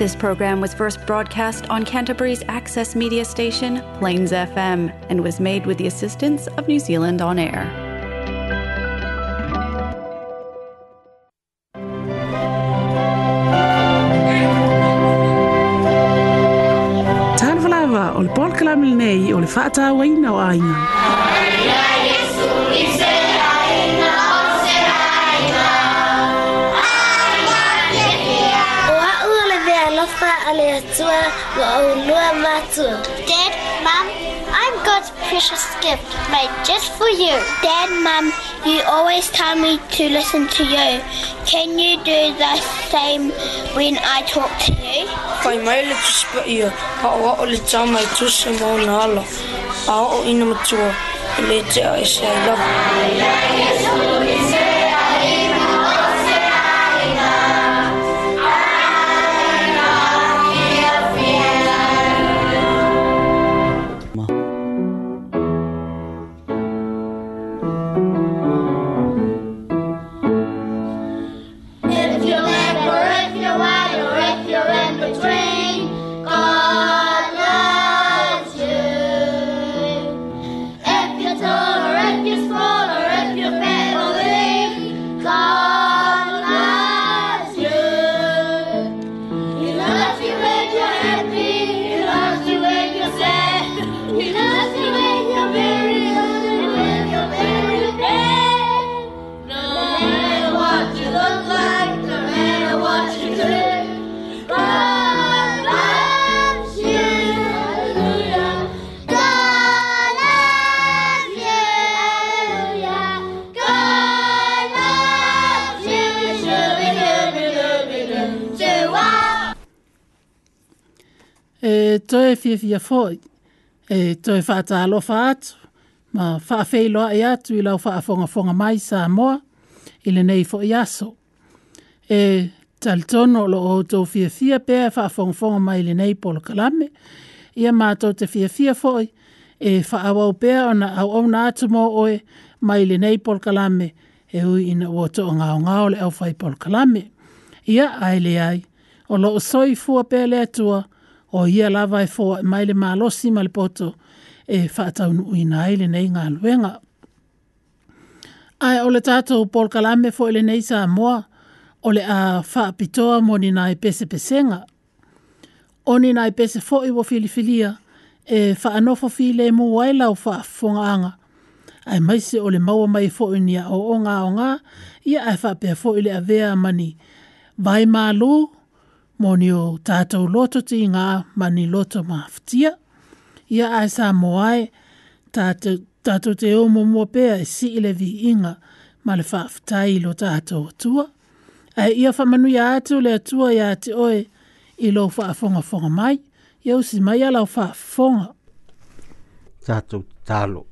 This program was first broadcast on Canterbury's access media station, Plains FM, and was made with the assistance of New Zealand On Air. Tan o le polkalame lenei o le o Aleatua Wa'olua Matua. Dad, Mom, I'm God's precious gift made just for you. Dad, Mom, you always tell me to listen to you. Can you do the same when I talk to you? Kai mai le tu spa ia, ha o o le tau mai tu se mo na ala. A o ina matua, le te a e se I love you. toe fia fia foi, e toe whaata alofa atu, ma whaafeiloa e atu i lau whaafonga fonga mai sa moa, ile nei fo iaso. E taltono lo o tō fia fia pēr whaafonga fonga mai ile nei polo kalame, ia mātou te fia fia foi, e whaawau pēr ona au au nā atu mō oe mai ile nei polo kalame, e ui ina o tō ngao ngao le au whai polo kalame. Ia aile ai, o lo o soi fua pēr le atua, o ia lava e fo mai le malosi ma poto e whaatau nu ina ai e le nei ngā luenga. Ai ole le tātou Paul Kalame fo e le nei sa moa o le a whaapitoa mo ni nai e pese pesenga. O ni nai pese fo i wo filifilia e whaanofo fi le mu waila o whaafonga anga. Ai maise o le maua mai fo i ni a o o ngā o ngā ia ai whaapea fo i le a vea mani. Vai mālu, Moni o tātou loto ti ngā mani loto maftia. Ia ai sā moai tātou, tātou te o mō e si ile vi inga ma le whaftai lo tātou tua. Ai ia whamanu ia atu le atua ia te oe i lo whaafonga fonga mai. Ia usi mai alau whaafonga. Tātou tālo.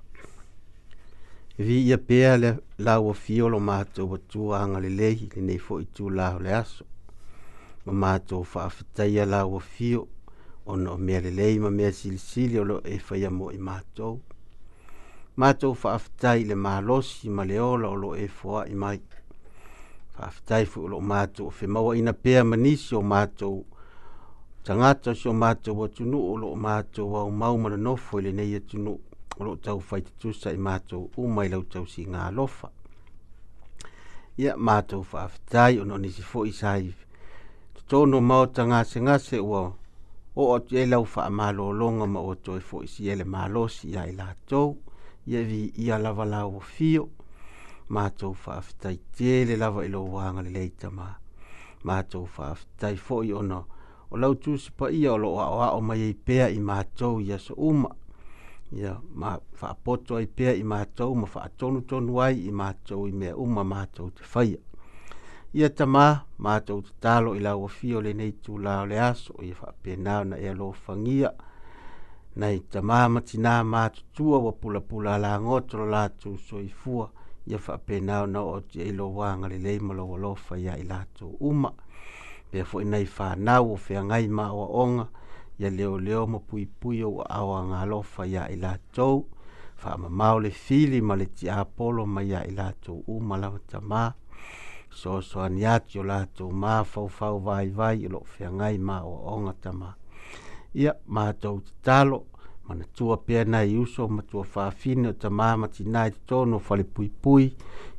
Vi ia pēa le lau o fiolo mātou wa tua lehi le nei fo i tū lau le aso ma matou faafetaia lauafio ona o mea lelei ma mea silisili o loo e faia mo i matou matou faafetai le malosi ma le ola e o loo e foaʻi mai faafetai foi o loo matou o femauaina pea ma nisi o matou tagata si o matou atunuu o loo matou aumau ma nonofo i lenei atunuu e o loo taufaitutusa i matou uma i lau tausigalofa ia matou faafetai ona o nisi foʻi sa tono mau ta ngase ngase ua o o te lau wha malo longa ma o toi fo isi ele malo si ia i la tau ia vi ia lava la o fio ma tau wha aftai tele lava ilo wanga le leita ma ma tau wha aftai fo i ona o lau tu pa ia o lo a o o mai i e pea i ma tau ia so uma ia ma wha poto i pea i ma tau ma wha atonu tonu ai i ma tau i mea uma ma tau te whaia ia tamā matou tatalo i lauafia o lenei tulā o le aso ia faapena ona e alofagia nai tamā matinā matutua ua pulapula alagoto lo latou soifua ia faapena na o oti ai wanga le ma lou alofa ia i latou uma fo foʻi nai fanau o fea ngai feagai maoaoga ia leoleo ma puipui ou aʻoaga alofa ia i latou faamamao le fili ma le tiā polo ma ia i latou uma lava tamā so so ani ati o lato ma fau fau vai vai lo fiangai ma o onga tama. Ia ma to talo mana tua pia nai uso ma tua whaafine o tama māma ti nai te tono whale pui pui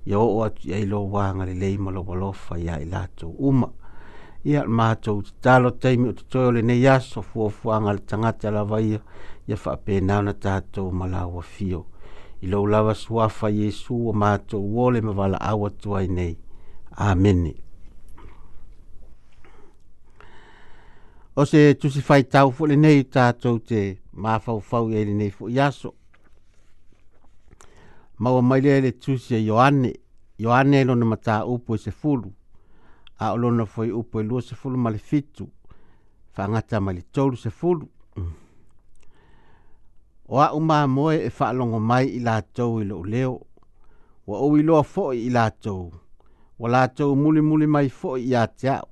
ia o atu ia ilo wānga le leima lo walofa ia i lato uma. ya ma te talo te mi to toyo le nei aso fua fuanga le tangata la vaia ia whaape nauna tātou malawa fio. I lau lawa suafa Yesu o mātou wole mawala awa ai nei. Amen. O se tusi fai tau fule nei tātou te māfau fau e re nei fuk yaso. Maua mai le le tusi e Ioane. Ioane e lona mata upo e se fulu. A o lona fai upo e lua se fulu ma le fitu. Whangata ma le tolu se fulu. O a umā moe e whaalongo mai i lātou i lo leo. Wa o i loa fo i lātou. O wa latou muli muli mai fo iā te a'u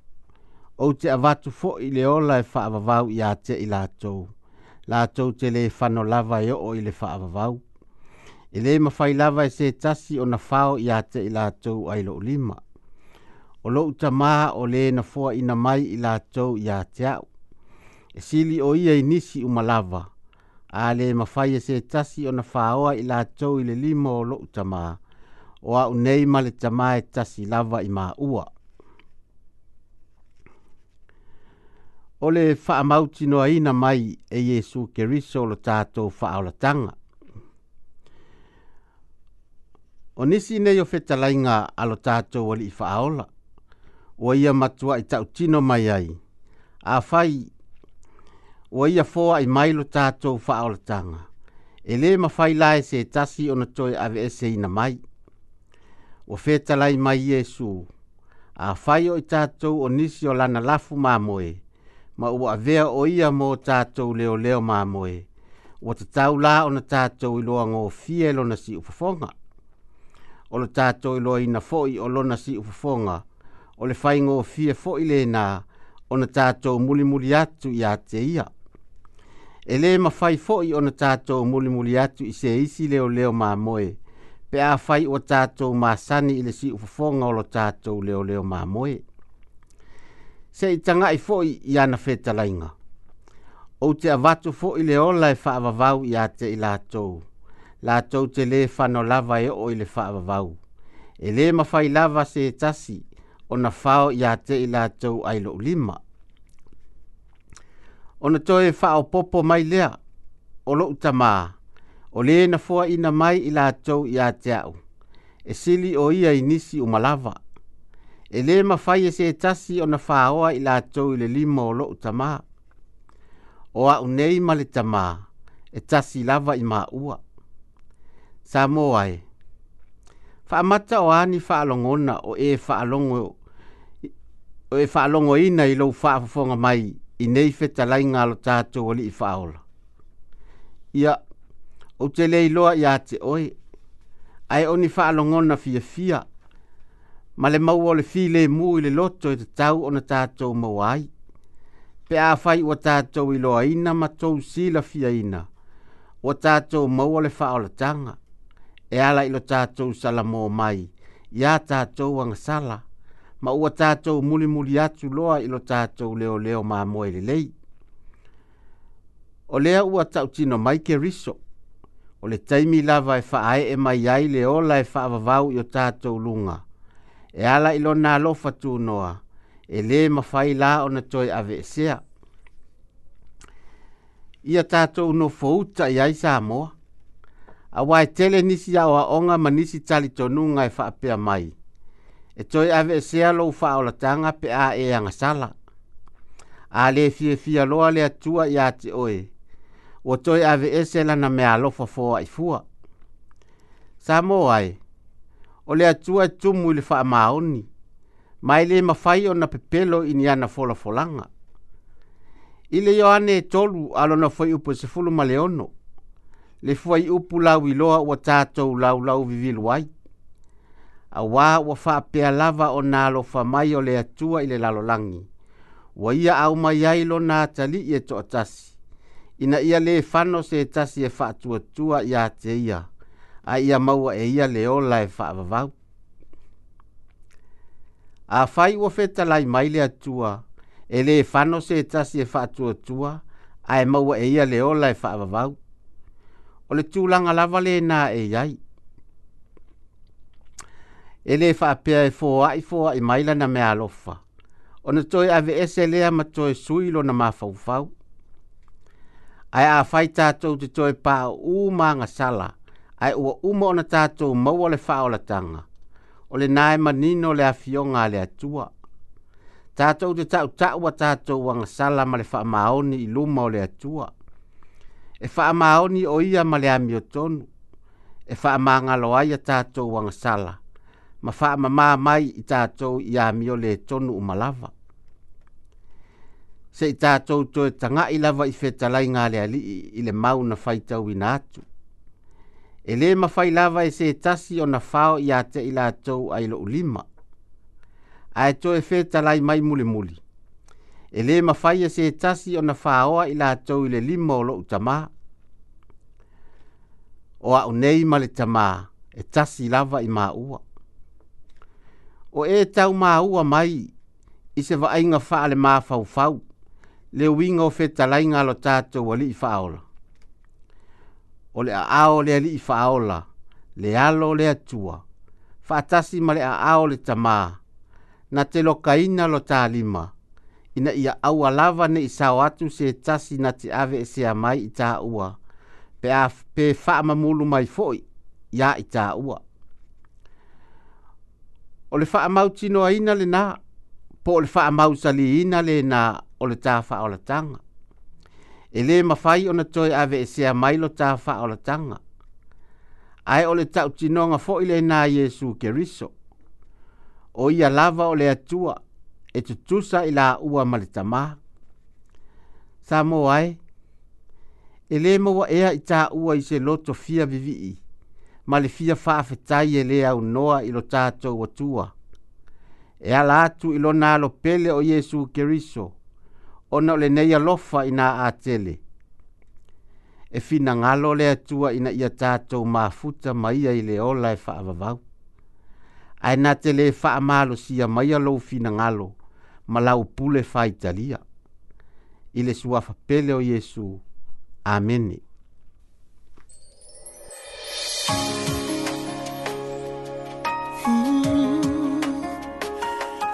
ou te avatu fo i ola e fa'avavau iā te i latou latou te lē fano lava e o'o i le fa'avavau e lē mafai lava e se tasi ona fao iā te i latou ai lo'u lima o lo'u tamā o lē na foa'ina mai i latou iā te a'u e sili o ia i nisi uma lava a lē mafai e se tasi ona fāoa i latou i le lima o lo'u tamā o au nei ma le tamae tasi lava i maua. O le whaamauti noa ina mai e Yesu Keriso lo tātou whaolatanga. O nisi nei o whetalainga alo tātou wali i whaola. O ia matua i tau tino mai ai. A whai, o ia fōa i mailo tātou whaolatanga. E le mawhai lai se tasi ona toi ave ese ina mai o fetalai mai Yesu. A fai o i tātou o nisi o lana lafu mamoe, ma ua avea o ia mō tātou leo leo mamoe, o te tau la o na tātou i loa ngō fielo na si ufafonga. O lo tātou i loa ina foi o lona si ufafonga, o le fai ngō fie foi le nā, o na tātou muli muli atu i a ia. E le ma fai foi o na tātou muli muli atu i se isi leo leo mamoe, pe a fai o tātou māsani i le si ufo o lo tātou leo leo māmoe. Se i tanga i fōi i ana whēta lainga. O te avatu fōi le ola e whaavavau i ate i lātou. Lātou te le whano lava e o i le whaavavau. E le mawhai lava se e tasi o na whao i ate i lātou ai lo lima. O na toi e whao popo mai lea o lo utamaa o le na fua ina mai i latou i atiaʻu e sili o ia i nisi uma lava e lē mafai e setasi e ona fāoa i latou i le lima o loʻu tamā o aʻu nei ma le tamā e tasi lava i maʻua sa mo Fa faamata e, o ani faalogona o e faalogo o e faalogoina i lou faafofoga mai i nei fetalaiga a lo tatou alii faaola ia o te lei loa ia te oe. Ai o ni wha alongona fia fia. Ma le maua o le fi le mu i le loto i te tau o na tātou mawai. Pe a whai o tātou i loa ina ma tou sila fia ina. O tātou maua le wha o le tanga. E ala i lo tātou sala mō mai. Ia tātou ang sala. Ma ua tātou muli muli atu loa i lo tātou leo leo mā moe le lei. O lea ua mai ke riso o le taimi lava e faae e mai ai le ola e faavavau i o tatou luga e ala i lona alofa tunoa e le mafai la ona toe aveesea ia tatou nofo uta i ai sa moa auā e tele nisi aʻoaʻoga ma nisi talitonuga e faapea mai e toe aveesea lou faaolataga pe a e agasala a lē fiafia loa le atua iā te oe ua toe ave ese lana mea alofa foa i fua. Sa mō ai, o le atua tumu i le wha maoni, mai le mawhai o na pepelo i niana fola folanga. I le Ioane e tolu alona fwai upo se fulu ma leono, le fwai upu lau i loa ua tātou lau lau vivilu ai. A wā ua wha pea lava o nā lo mai o le atua i le lalolangi. Wa ia au mai ailo nā tali i e toatasi ina ia le fano se tasi e whaatua tua ia te ia, a ia maua e ia le ola e whaavavau. A fai ua feta lai mai le atua, e le fano se tasi e whaatua tua, a e maua e ia le ola e whaavavau. O le tūlanga lava le nā e iai. E le whaapea e fōa i fōa i maila na mea lofa. O na toi ave ese lea ma toi suilo na mafaufau ai a fai tātou te toi pā u mānga sala, ai ua uma ona tātou maua le whaolatanga, o le nāe manino le awhionga le atua. Tātou te tau tāua tātou wanga sala ma le whaamaoni i luma o le atua. E whaamaoni o ia ma le amio tonu, e whaamanga lo aia tātou wanga sala, ma whaamamā mai i tātou i amio le tonu umalava se i tātou toe tanga i lava i whetalai ngā lea li i le mau na whaitau i nātu. E le mawhai lava e se tasi o na whao i ate i lātou ai lo ulima. A e fe whetalai mai muli muli. E le mawhai e se tasi o na whaoa i lātou i le lima o lo utama. O a unei ma le tamā e tasi lava i māua. O e tau māua mai i se vaainga whaale mā fau fau le winga o feta lai ngalo tato wa li i faaola. O le aao le li i faaola, le alo le atua, faatasi ma le ao le tamaa, na te lokaina lo taalima, ina ia aua lava ne i sao atu se tasi na te ave e se mai i ua, pe a pe faa mamulu mai foi, ia i ua. O le faa mautino aina le naa, po le faa mausali ina le na o le tafa o le tanga. E le mawhai o na toi ave e sea mailo tafa o le tanga. Ai o le tau tinonga fo ile na Yesu ke riso. O ia lava o le atua e tutusa ila ua malitama. Sa mo ai, e le mawa ea i ta ua i se loto fia vivii, ma le fia faa fetai e le au noa ilo tato watua. tua e ala atu i lona alo pele o Yesu Keriso, ona o le neia lofa ina a tele. E fina ngalo le atua ina ia tātou mafuta maia i le ola e whaavavau. Ai nā te le whaamalo sia maia lou fina ngalo, ma lau pule whaitalia. I le suafa pele o Yesu. Amene.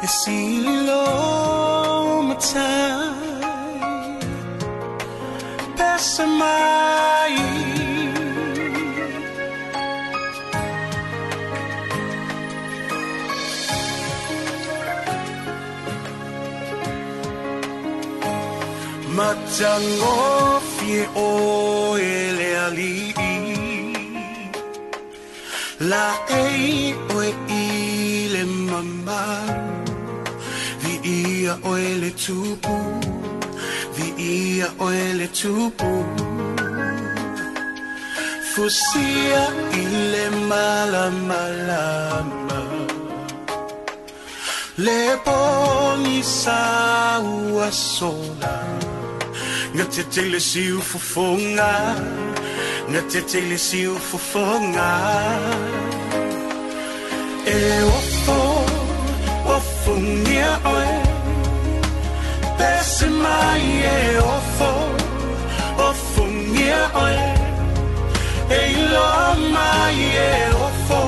It's ain't all my time passing by. Matangofie o ele ali la ei ile ia o ele tupu vi ia o ele tupu fusia ile mala malama le pongi sa sola nga te tele siu fofonga nga te tele siu fofonga e o ofu mia oe Pese mai e ofo Ofu mia oe E ilo ofo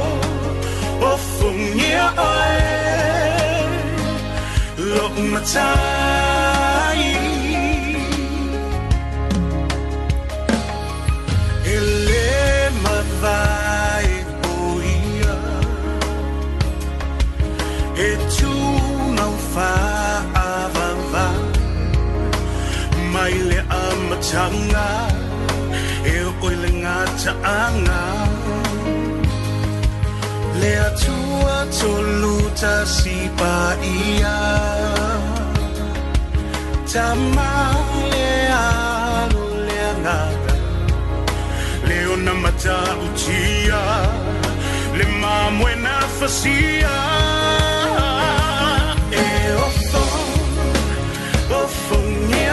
Ofu mia oe Lo matai changa e oi le ngā taanga le atua tolu ta si pa ia tama le alo le angata le ona mata utia le mamuena fasia E o ofo o nge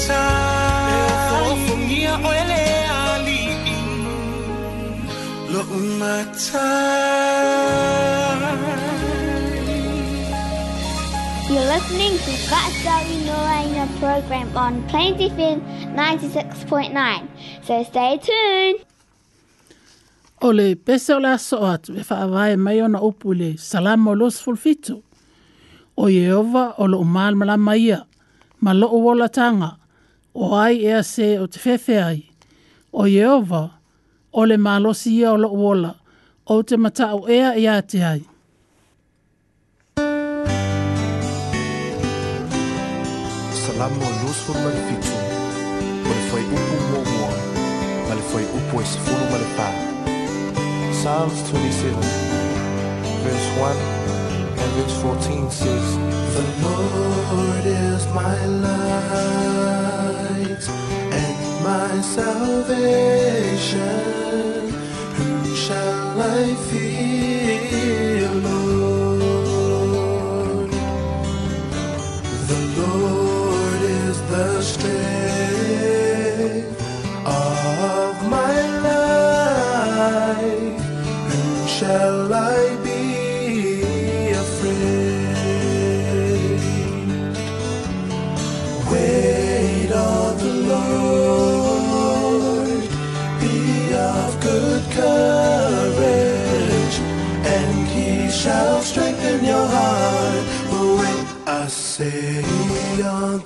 You're listening to Glasgow Norena program on Plenty FM 96.9. So stay tuned. O le pese o le aso atu e whaavae mai ona upu le salamo los fulfitu. O Yeova o lo umal malama ia, ma tanga, o ai ea se o te whewhe ai, o Yeova, o le malosi ia o lo uola, o te mata o ea ia te ai. Salamu o Yusuf Malifitu, o le fai upu mōmua, ma le fai upu e sifuru ma le pā. Psalms 27, verse 1 and verse 14 says, The Lord is my love and my salvation. Whom shall I fear, Lord? The Lord is the strength of my life. Whom shall I be?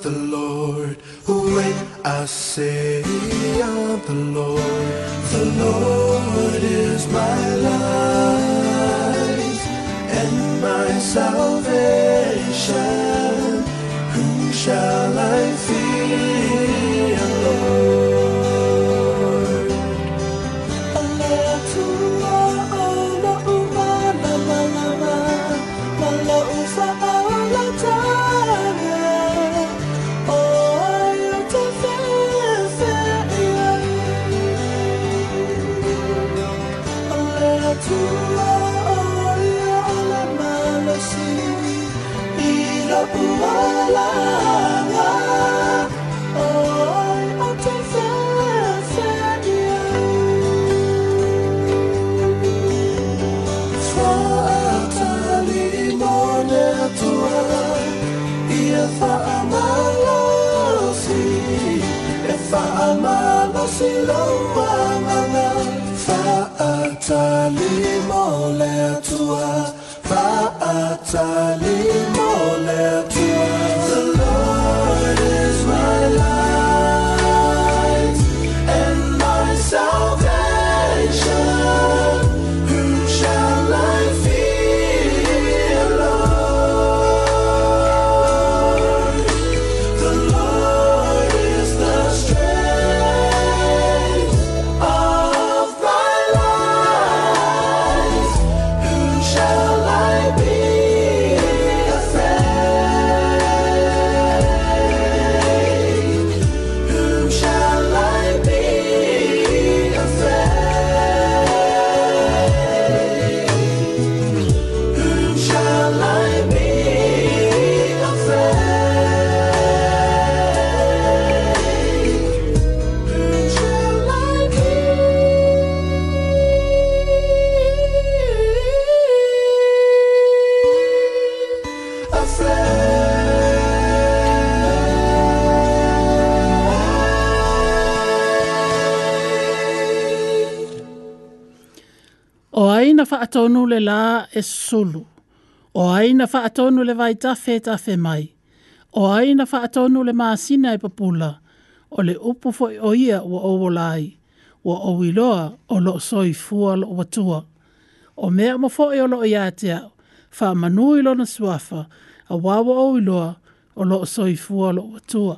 the Lord. When I say on the Lord, the Lord is my light and my salvation. Who shall I fear? time. faatonu le la e sulu. O ai na faatonu le vai tafe e tafe mai. O ai na faatonu le maasina e papula. O le upu fo i oia wa o wolai. Wa o wiloa o lo soi fua lo watua. O mea ma fo i e o lo i atea. Fa manu i lo na suafa. A wawa o wiloa o lo soi fua lo watua.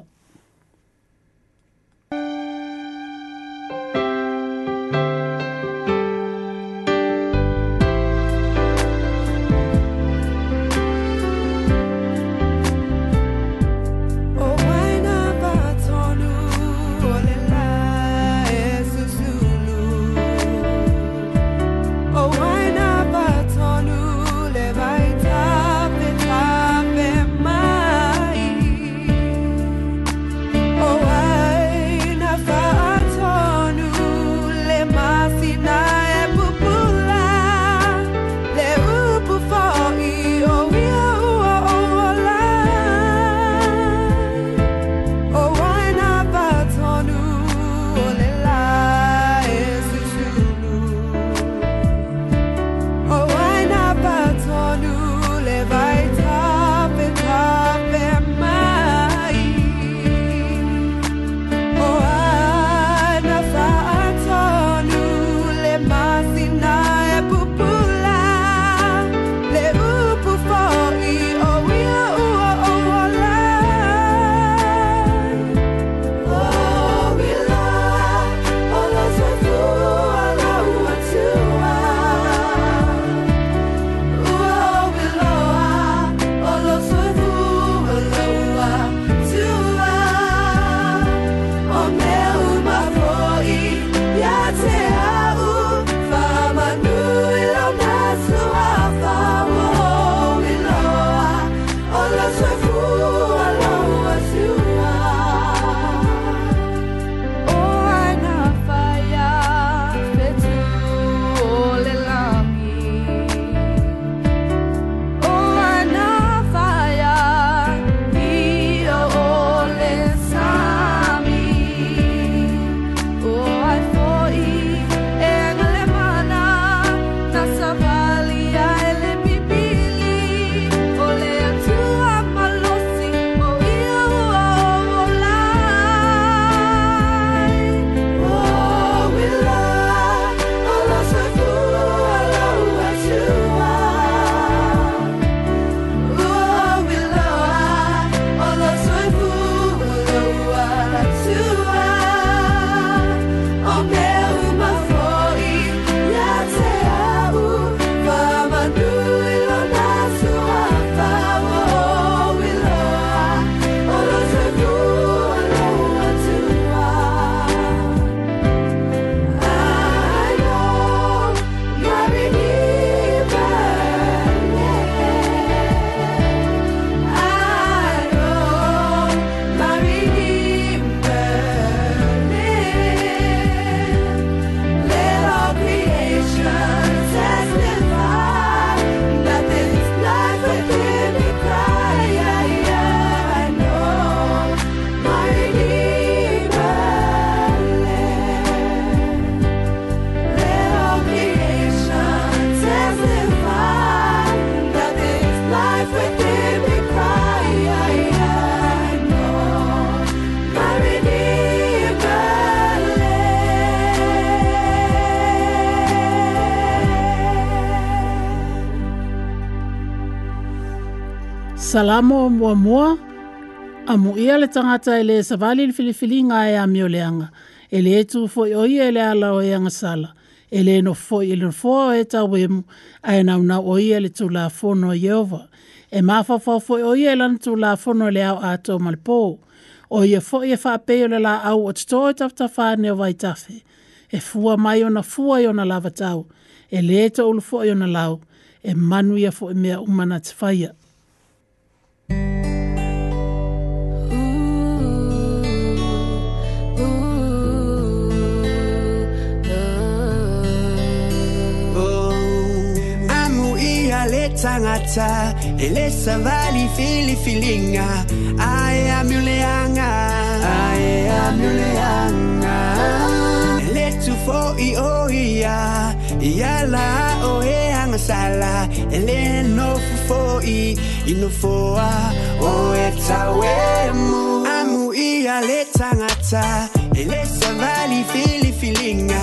Salamo muamua mua. Amu ia le tangata ele savali le filifilinga e amioleanga. Ele etu foi oia ele ala o eanga sala. Ele no foi ele foa e tawemu. Ae nauna oia e le tula fono e Yehova. E mawhawha foi oia ele ana tula fono le au ato malpo. ia foi e, e whapeo le la au o tuto e ne o vaitafe. E fua mai ona fua i ona lava tau. E le eto ulu foi ona lau. E manu ia foi mea umana tifaia. tagata e le savali fili filinga ai amuleanga ai amuleanga le tufo i oia ia la o e sala e no fo i ino foa o e tawe amu ia le tagata e savali fili filinga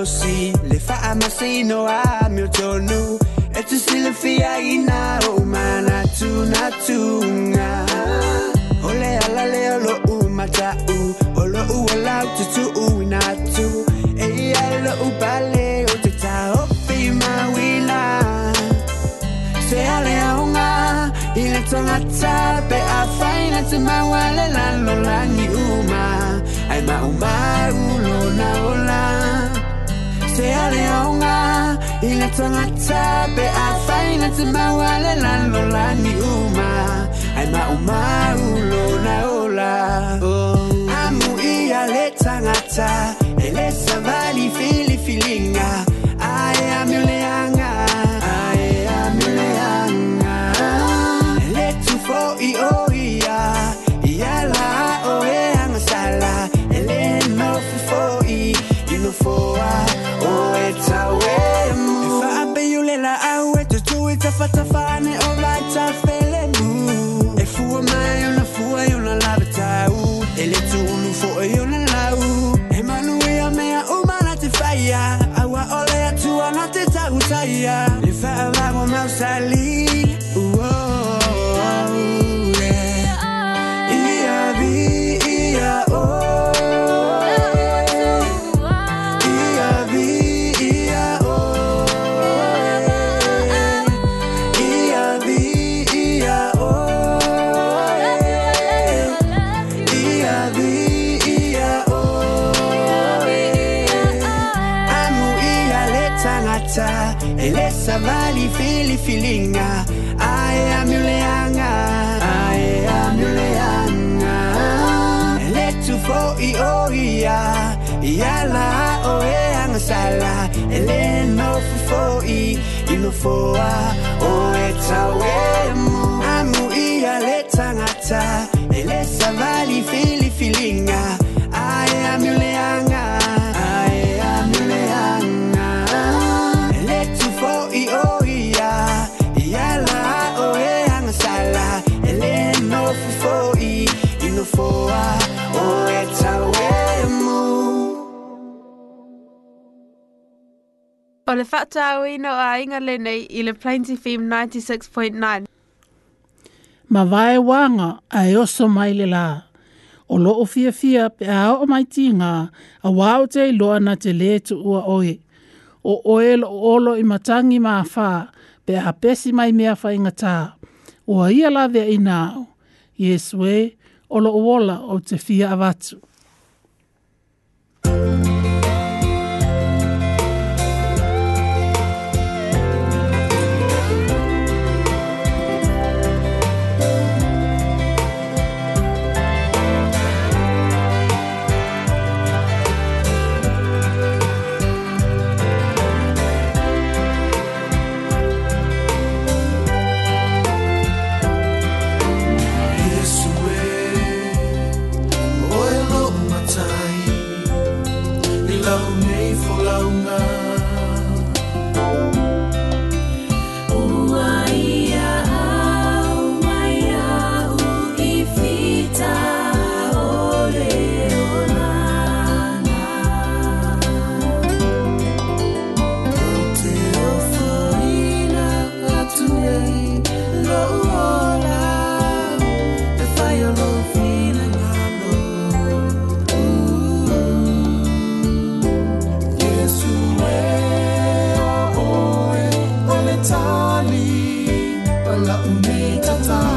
aussi. Les fa amasi no amiltonu. Et tu si le fia ina o manatu natunga. Ole ala le olo u matau. Olo u ala tutu u tu. Ei ala u bale o te tao fi wila. Se ale aunga. Ile tonga pe a faina te mawale lan ni uma. Ai ma uma ulona olanga. Sea oh. Amu ia le tangata feelinga ah. I am Yuleanga ah. I am Yuleanga ah. Letu fo i o ia la o e anga sala Ele no fu fo i Ino foa o e tawe mu Amu ia le tangata O le whata au ino a inga le nei i le Plains FM 96.9. Ma vae wanga a e oso mai le la. O lo o fia fia pe a o mai tinga a wau te loa na te le ua oe. O oe lo olo i matangi ma a pe a pesi mai mea wha inga tā. O a ia la vea ina au. Yes we, o lo o wola o te fia avatu. Yes we, o Mali, palaunay tatay.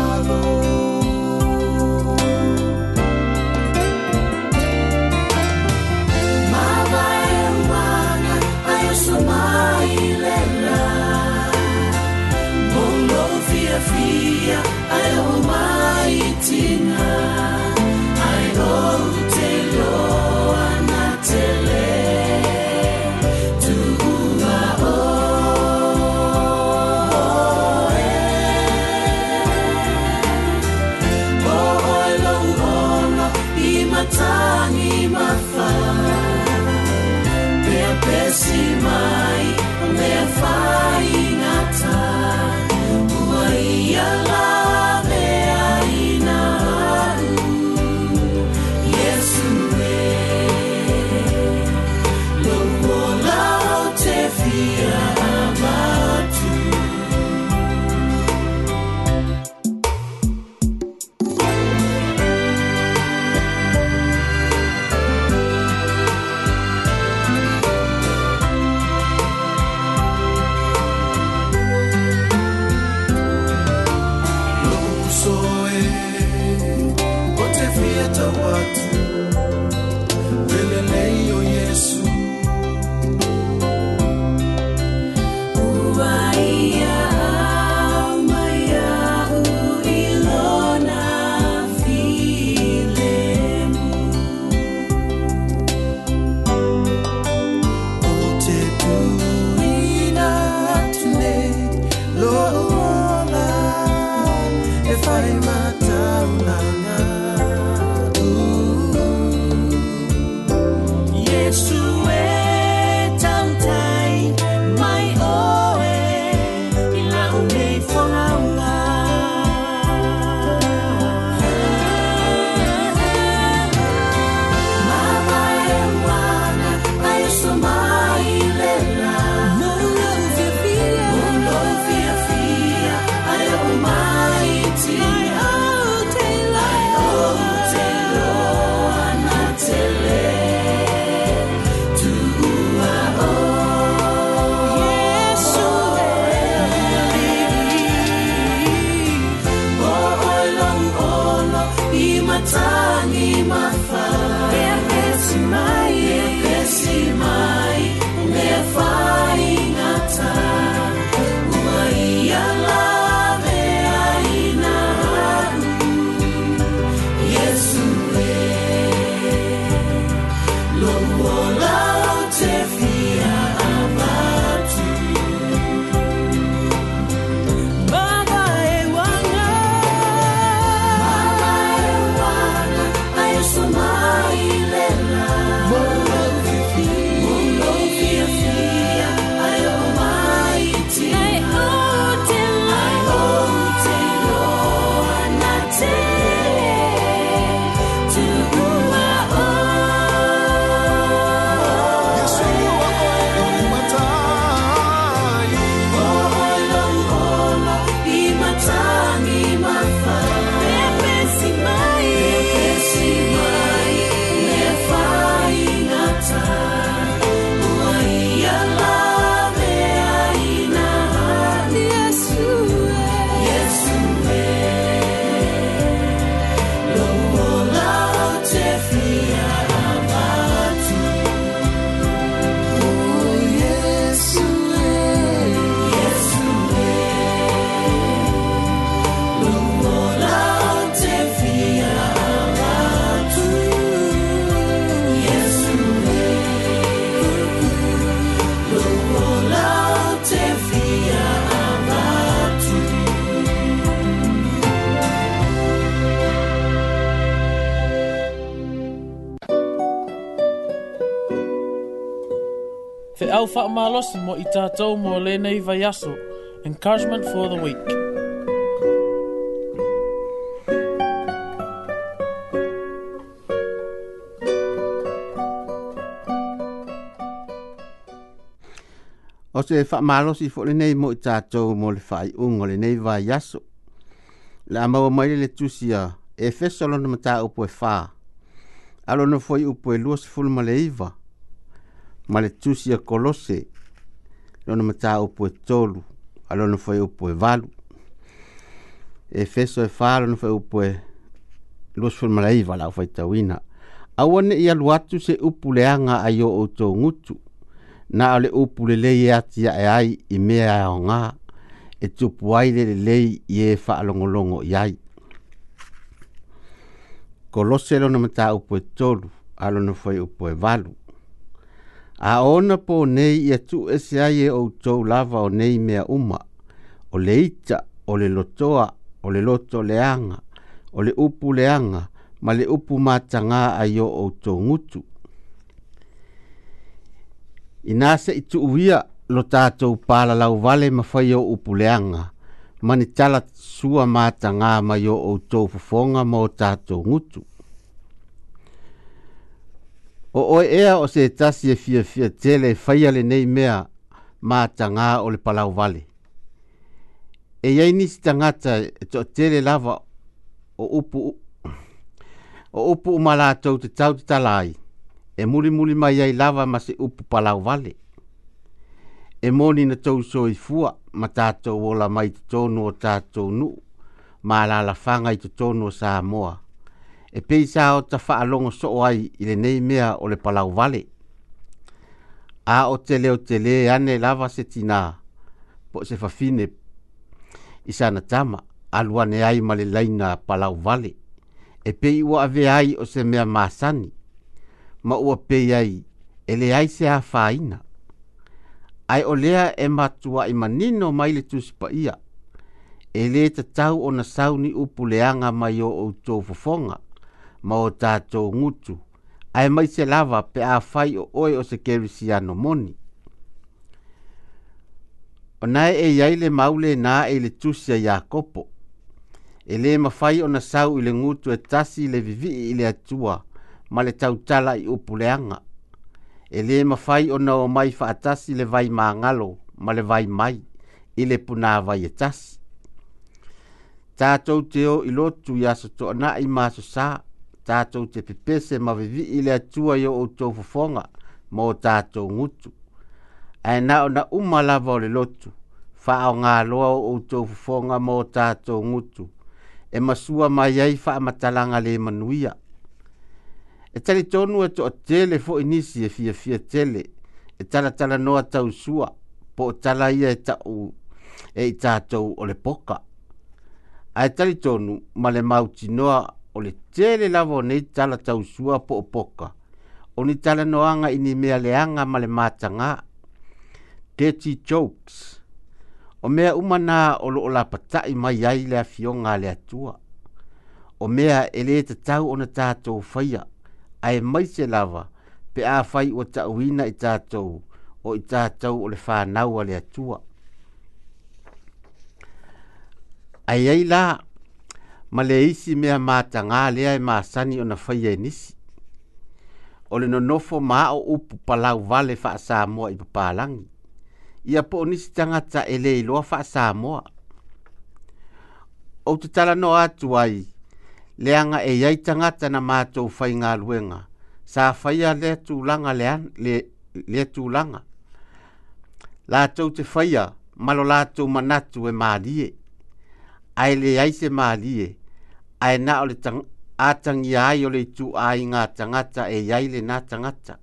tau whaamalosi mo i tātou mō lenei vai aso. Encouragement for the week. O se whaamalosi fo lenei mo i tātou mō le whai ungo lenei vai aso. Le amaua mai le tusia e fesolona mataupu e fā. Alona foi upu e lua sefulu ma le male le tusi a kolose lona matā upu e tolu a lona fai upu e valu efeso e fā lona fai upu e lusfulmalaiva lau faitauina aua neʻi ia atu se upuleaga a io outou gutu na o le upu lelei e atiaʻe ai i mea e aogā e tupu ai le lelei i ē e faalogologo i ai kolose lona matā upu e tolu a lona fai upu e valu a ona po nei ia tu e se ai e au tau lava o nei mea uma, o le ita, o le lotoa, o le loto leanga, o le upu leanga, ma le upu mātanga a yo au tau ngutu. Inase i tu uia lo tātou pāla lau vale ma fai o upu leanga, ma ni tala sua mātanga ma yo au tau fufonga ma o tātou ngutu o oe ea o se tasi e fia fia tele e faia le nei mea ma tanga o le palau vale. E iai nisi tangata e to tele lava o upu o upu umala tau te tau te talai e muli muli mai iai lava ma se upu palau vale. E moni na tau so i fua ma tatou ola mai te tonu o tatou nu ma la la fanga i te tonu o Samoa e peisa o ta faa longo ai i le nei mea o le palau vale. A o te leo te le ane lava se tina po se fafine i sana tama aluane ai ma le laina palau vale. E pei ua ave ai o se mea masani ma ua pei ai e le ai se a faina. Ai o lea e matua i manino mai le tusipa ia e le tatau o na sauni upu leanga mai o outou fofonga ma o tātou ngutu, ai mai se lava pe a whai o oi o se kerisi ano moni. O nai e iai le maule na e le tusia ia kopo. E le mawhai o na sau i le ngutu e tasi le vivi i le atua, ma le tautala i upuleanga. E le mawhai o na o mai whaatasi le vai māngalo, ma le vai mai, i le puna vai e tasi. Tātou teo i lotu i aso tō na i māso sāa, tātou te pepese ma vivi i le atua i o outou fofonga mō tātou ngutu. Ae na o na umalava o le lotu, faa o ngā loa o outou fofonga mō tātou ngutu, e masua mai ai faa matalanga le manuia. E tali tonu e to a tele fo inisi e fia fia tele, e tala tala noa tau sua, po tala ia e tau e i tātou o le poka. Ai tali tonu, male le mauti noa o le tele lava nei tala tausua po o o ni tala noanga i ni mea leanga ma le mātanga. Dirty jokes. O mea umana o lo o la patai mai ai le fionga le atua. O mea ele te tau o na tātou whaia. Ai mai se lava pe a whai o tauina i tātou o i tātou o le whanaua le atua. Ai ai la, ma le isi mea matagā lea e masani ona faia e nisi o le nofo ma o upu palau vale Samoa i papalagi ia po o nisi tagata e lē iloa fa'asamoa ou tatalano atu ai leanga e iai tagata na matou faigaluega sa faia lea tulaga lea La latou te faia malo la latou manatu e Ai le leai se malie ae na ole le atagia ai o le itu'a ai gā tagata e iai lenā tagata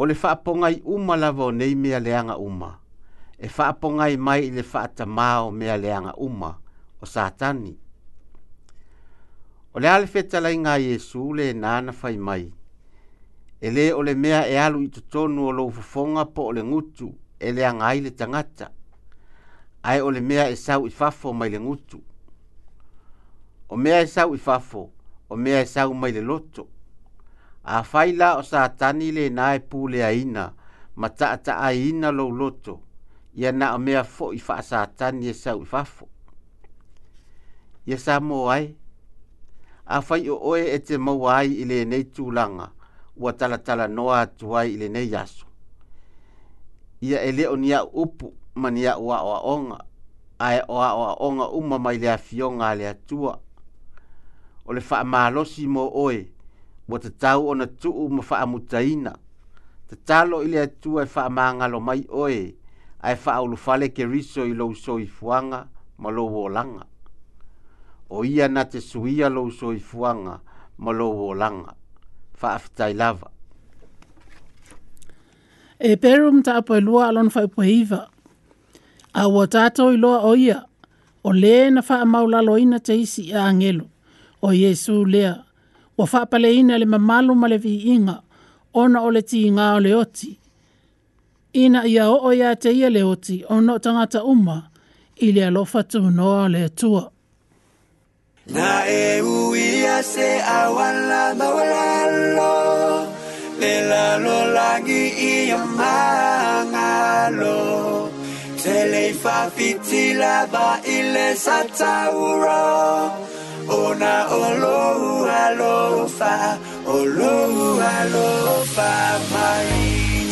o le fa'apogai uma lava nei mea leaga uma e fa'apogai mai i le fa'atamā o mea leaga uma o satani o le a le fetalaiga a iesu lenā na fai mai e lē o le mea e alu i totonu o lo fofoga po o le gutu e leaga ai le tagata ae o le mea e sau i fafo mai le gutu o mea e sau i fafo, o mea e sau mai le loto. A faila o sa tani le na e pule a ina, ma ta ta a ina lo loto, ia na o mea fo i fa sa tani e sau i fafo. Ia sa mo ai, a fai o oe e te mau ai i le nei tūlanga, ua tala tala noa atu ai i le nei aso. Ia e leo ni a upu, ma ni a ua o a onga, a e o onga umamai le a fionga le atua, a o le faamalosi mo oe tau tatau ona tuu ma faamutaina tatalo i le atua e lo mai oe ae faaulufale keriso i lou soifuaga ma lou olaga o ia na te suia lou fuanga ma lou olaga faafetai lava e pero mataapoe lua alona faupuaiva aua tatou i o oia o le na faamaulaloina te isi a agelo o Yesu lea. Wa faa pale ina le mamalu male vi inga, ona ole ti inga ole oti. Ina ia o ia te ia le oti, ona tangata uma, ili alofa tu noa le tua. Na e a se awala mawalalo, le lalo lagi ia mangalo. Te lei fafiti la ile sa tauro, ona olóhùn àlòfà olóhùn àlòfà mari.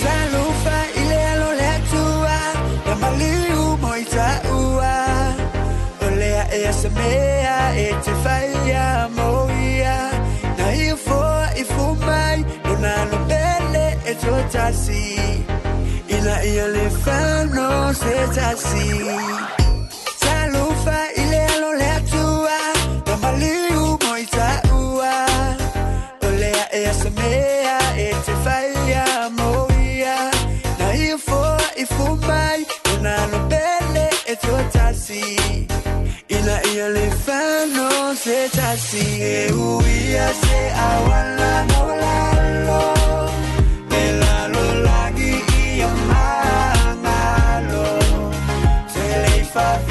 ta ló fa ilé alólẹ̀ tó wá yamaliu mọ ìta wá olè ẹ̀yàsẹ̀mẹ́yà ètè fàyà mọ́wíyà náà ìfọ̀ ìfọ̀máì lọ́nà lọ́bẹ̀lẹ̀ ètò tàṣì ìlà ìyẹlẹ fẹ́ lọ ṣe tàṣì. ina ilifano setasi euia se awala maulalo elalo lagi iya mangalo seleifaf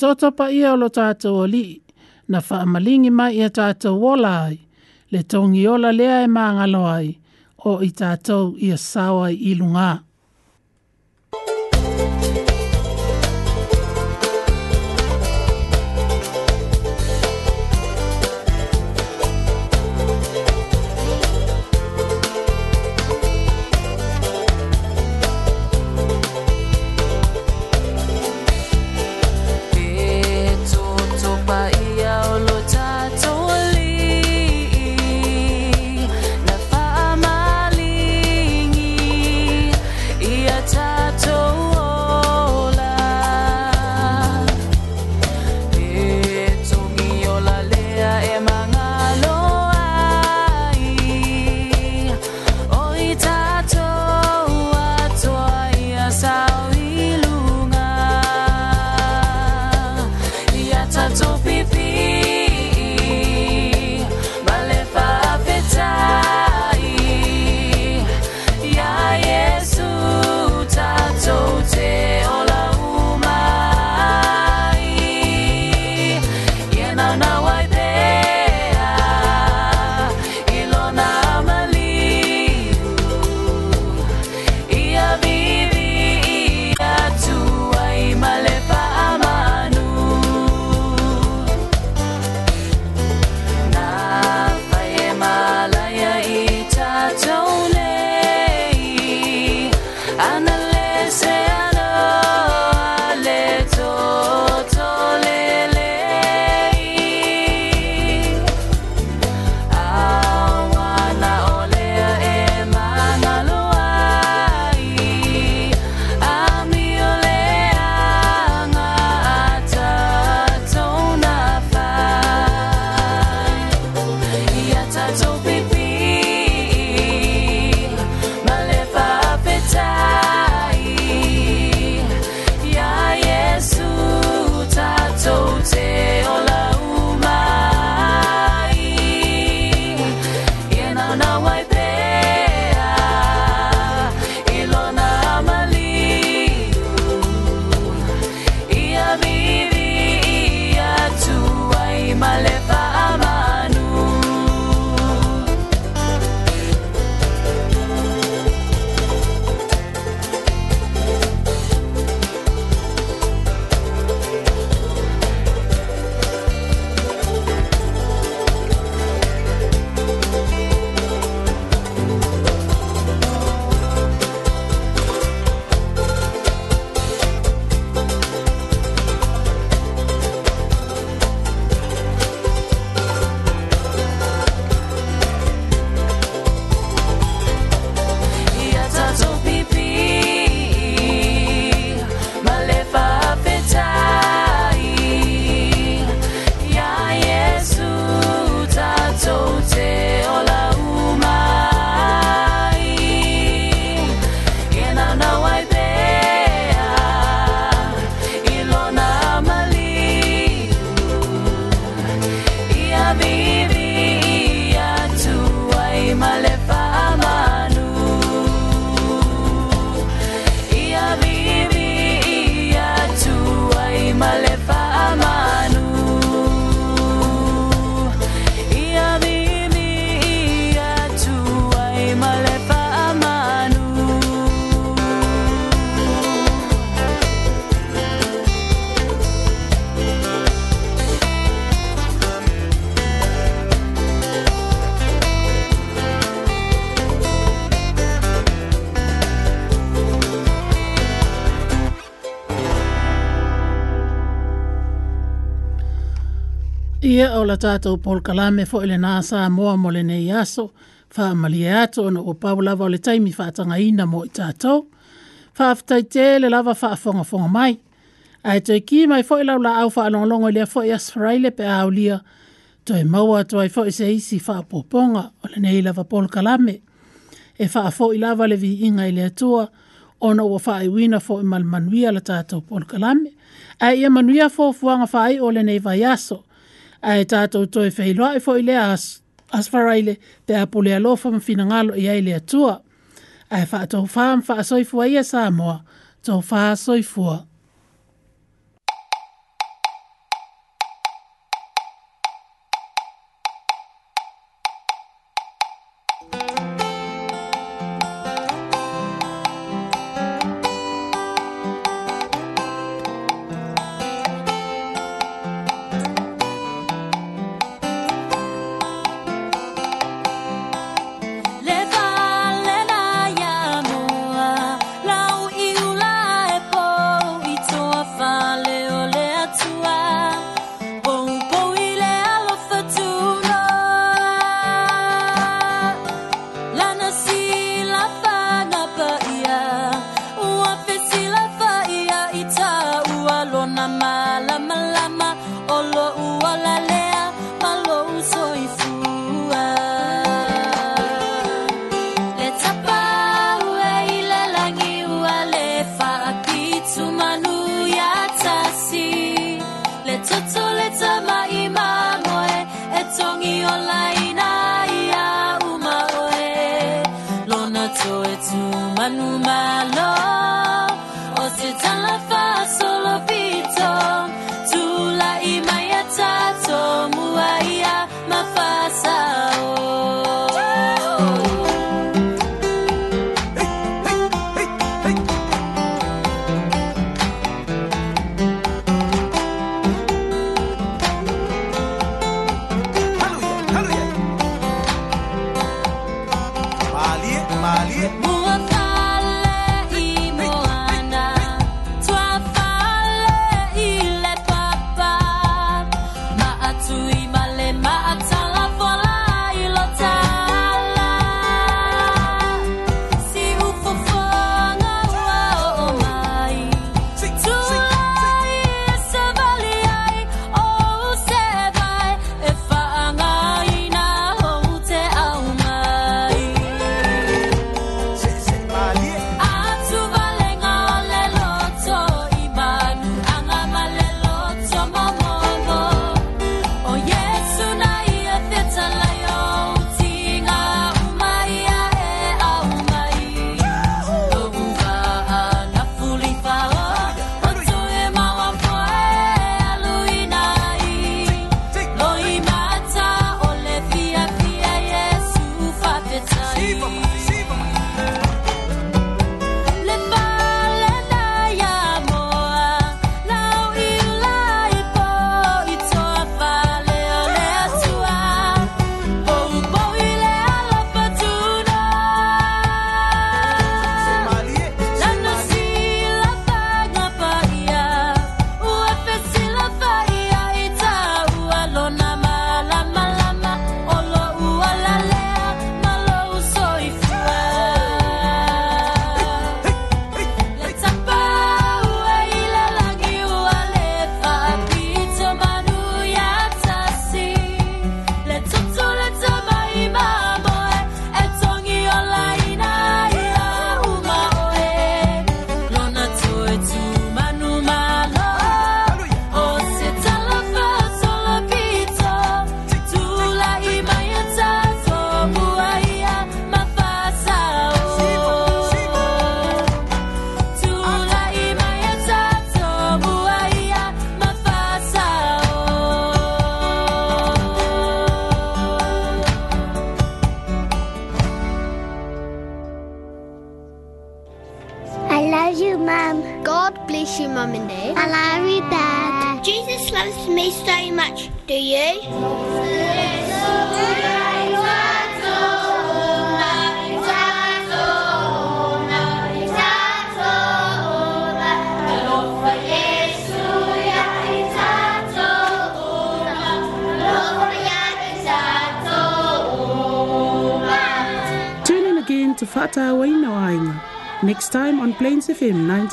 toto pa ia o lo tātou o li, na whaamalingi mai ia tātou o lai, le tongi ola lea e māngalo ai, o i tātou ia sawa i ilunga. o la tātou Paul Kalame fo ele nā sā moa mo le nei aso, wha amalia e ato ono o pau lava o le taimi wha atanga ina mo i tātou. Wha aftai te le lava wha afonga fonga mai. Ai te ki mai fo ilau la au wha alongolongo i lea fo i asfraile pe aulia, to e maua to ai fo i se isi wha apoponga o le nei lava Paul Kalame. E wha afo i lava le vi inga i lea tua, o ua faaiuina fo ma le manuia la tatou polokalame ae ia manuia fofuaga faai o lenei vaiaso a e tātou toi whehiloa e fo lea as, as faraile te apule alofa ma fina ngalo i lea atua. A e wha tau wha am soifua ia sa amoa, tau wha soifua.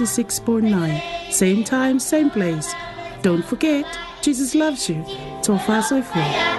96.9. Same time, same place. Don't forget, Jesus loves you. Tofa